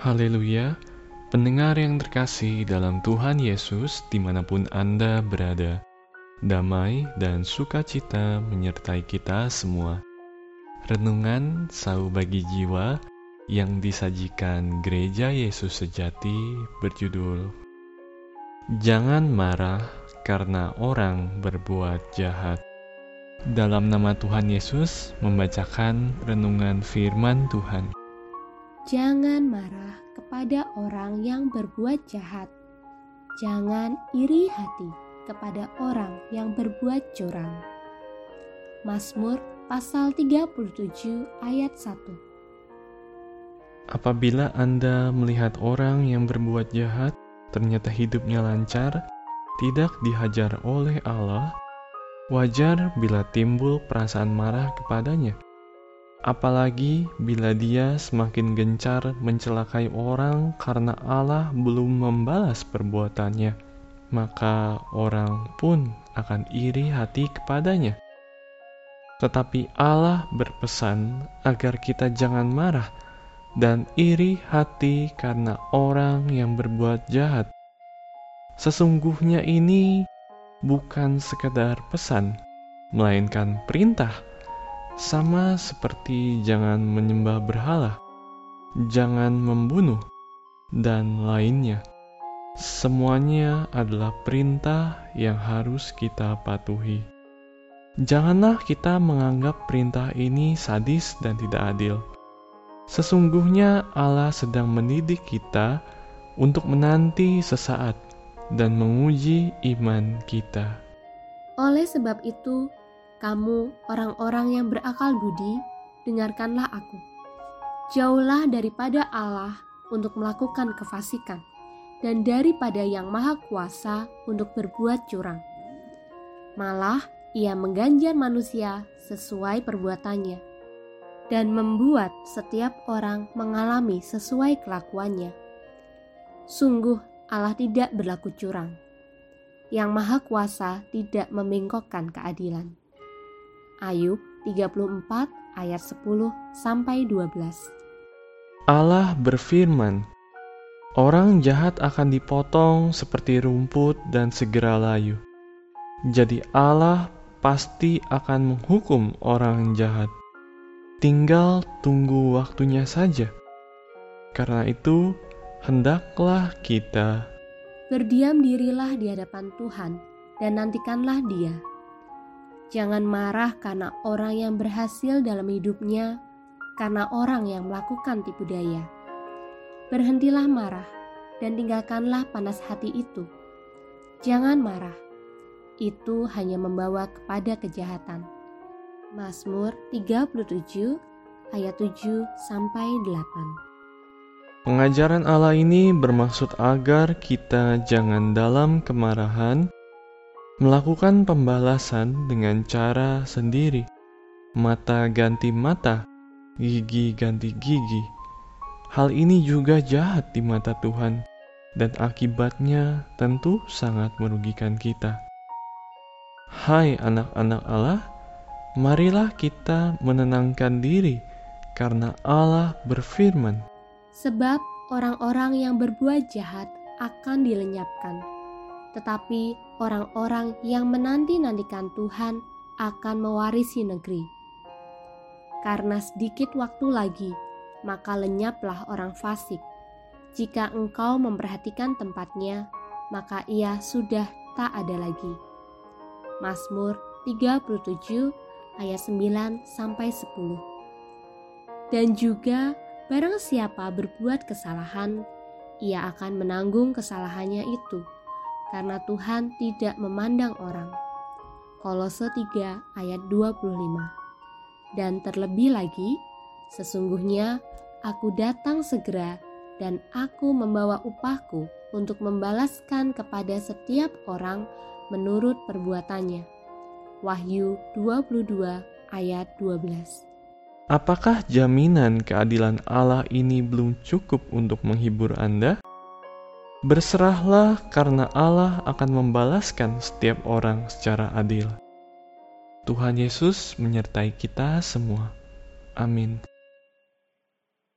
Haleluya, pendengar yang terkasih dalam Tuhan Yesus di mana pun Anda berada, damai dan sukacita menyertai kita semua. Renungan Sau Bagi Jiwa yang disajikan Gereja Yesus Sejati berjudul Jangan marah karena orang berbuat jahat. Dalam nama Tuhan Yesus membacakan renungan firman Tuhan. Jangan marah kepada orang yang berbuat jahat. Jangan iri hati kepada orang yang berbuat curang. Mazmur pasal 37 ayat 1 Apabila Anda melihat orang yang berbuat jahat, ternyata hidupnya lancar, tidak dihajar oleh Allah, Wajar bila timbul perasaan marah kepadanya, apalagi bila dia semakin gencar mencelakai orang karena Allah belum membalas perbuatannya, maka orang pun akan iri hati kepadanya. Tetapi Allah berpesan agar kita jangan marah dan iri hati karena orang yang berbuat jahat. Sesungguhnya ini bukan sekedar pesan, melainkan perintah. Sama seperti jangan menyembah berhala, jangan membunuh, dan lainnya. Semuanya adalah perintah yang harus kita patuhi. Janganlah kita menganggap perintah ini sadis dan tidak adil. Sesungguhnya Allah sedang mendidik kita untuk menanti sesaat dan menguji iman kita. Oleh sebab itu, kamu orang-orang yang berakal budi, dengarkanlah aku. Jauhlah daripada Allah untuk melakukan kefasikan, dan daripada yang maha kuasa untuk berbuat curang. Malah ia mengganjar manusia sesuai perbuatannya, dan membuat setiap orang mengalami sesuai kelakuannya. Sungguh Allah tidak berlaku curang. Yang Maha Kuasa tidak membengkokkan keadilan. Ayub 34 ayat 10 sampai 12. Allah berfirman, Orang jahat akan dipotong seperti rumput dan segera layu. Jadi Allah pasti akan menghukum orang jahat. Tinggal tunggu waktunya saja. Karena itu, hendaklah kita berdiam dirilah di hadapan Tuhan dan nantikanlah Dia. Jangan marah karena orang yang berhasil dalam hidupnya, karena orang yang melakukan tipu daya. Berhentilah marah dan tinggalkanlah panas hati itu. Jangan marah, itu hanya membawa kepada kejahatan. Mazmur 37 ayat 7 sampai 8. Pengajaran Allah ini bermaksud agar kita jangan dalam kemarahan melakukan pembalasan dengan cara sendiri. Mata ganti mata, gigi ganti gigi. Hal ini juga jahat di mata Tuhan dan akibatnya tentu sangat merugikan kita. Hai anak-anak Allah, marilah kita menenangkan diri karena Allah berfirman, Sebab orang-orang yang berbuat jahat akan dilenyapkan, tetapi orang-orang yang menanti-nantikan Tuhan akan mewarisi negeri. Karena sedikit waktu lagi, maka lenyaplah orang fasik. Jika engkau memperhatikan tempatnya, maka ia sudah tak ada lagi. Mazmur 37 ayat 9 sampai 10. Dan juga Barang siapa berbuat kesalahan, ia akan menanggung kesalahannya itu, karena Tuhan tidak memandang orang. Kolose 3 ayat 25 Dan terlebih lagi, sesungguhnya aku datang segera dan aku membawa upahku untuk membalaskan kepada setiap orang menurut perbuatannya. Wahyu 22 ayat 12 Apakah jaminan keadilan Allah ini belum cukup untuk menghibur Anda? Berserahlah, karena Allah akan membalaskan setiap orang secara adil. Tuhan Yesus menyertai kita semua. Amin.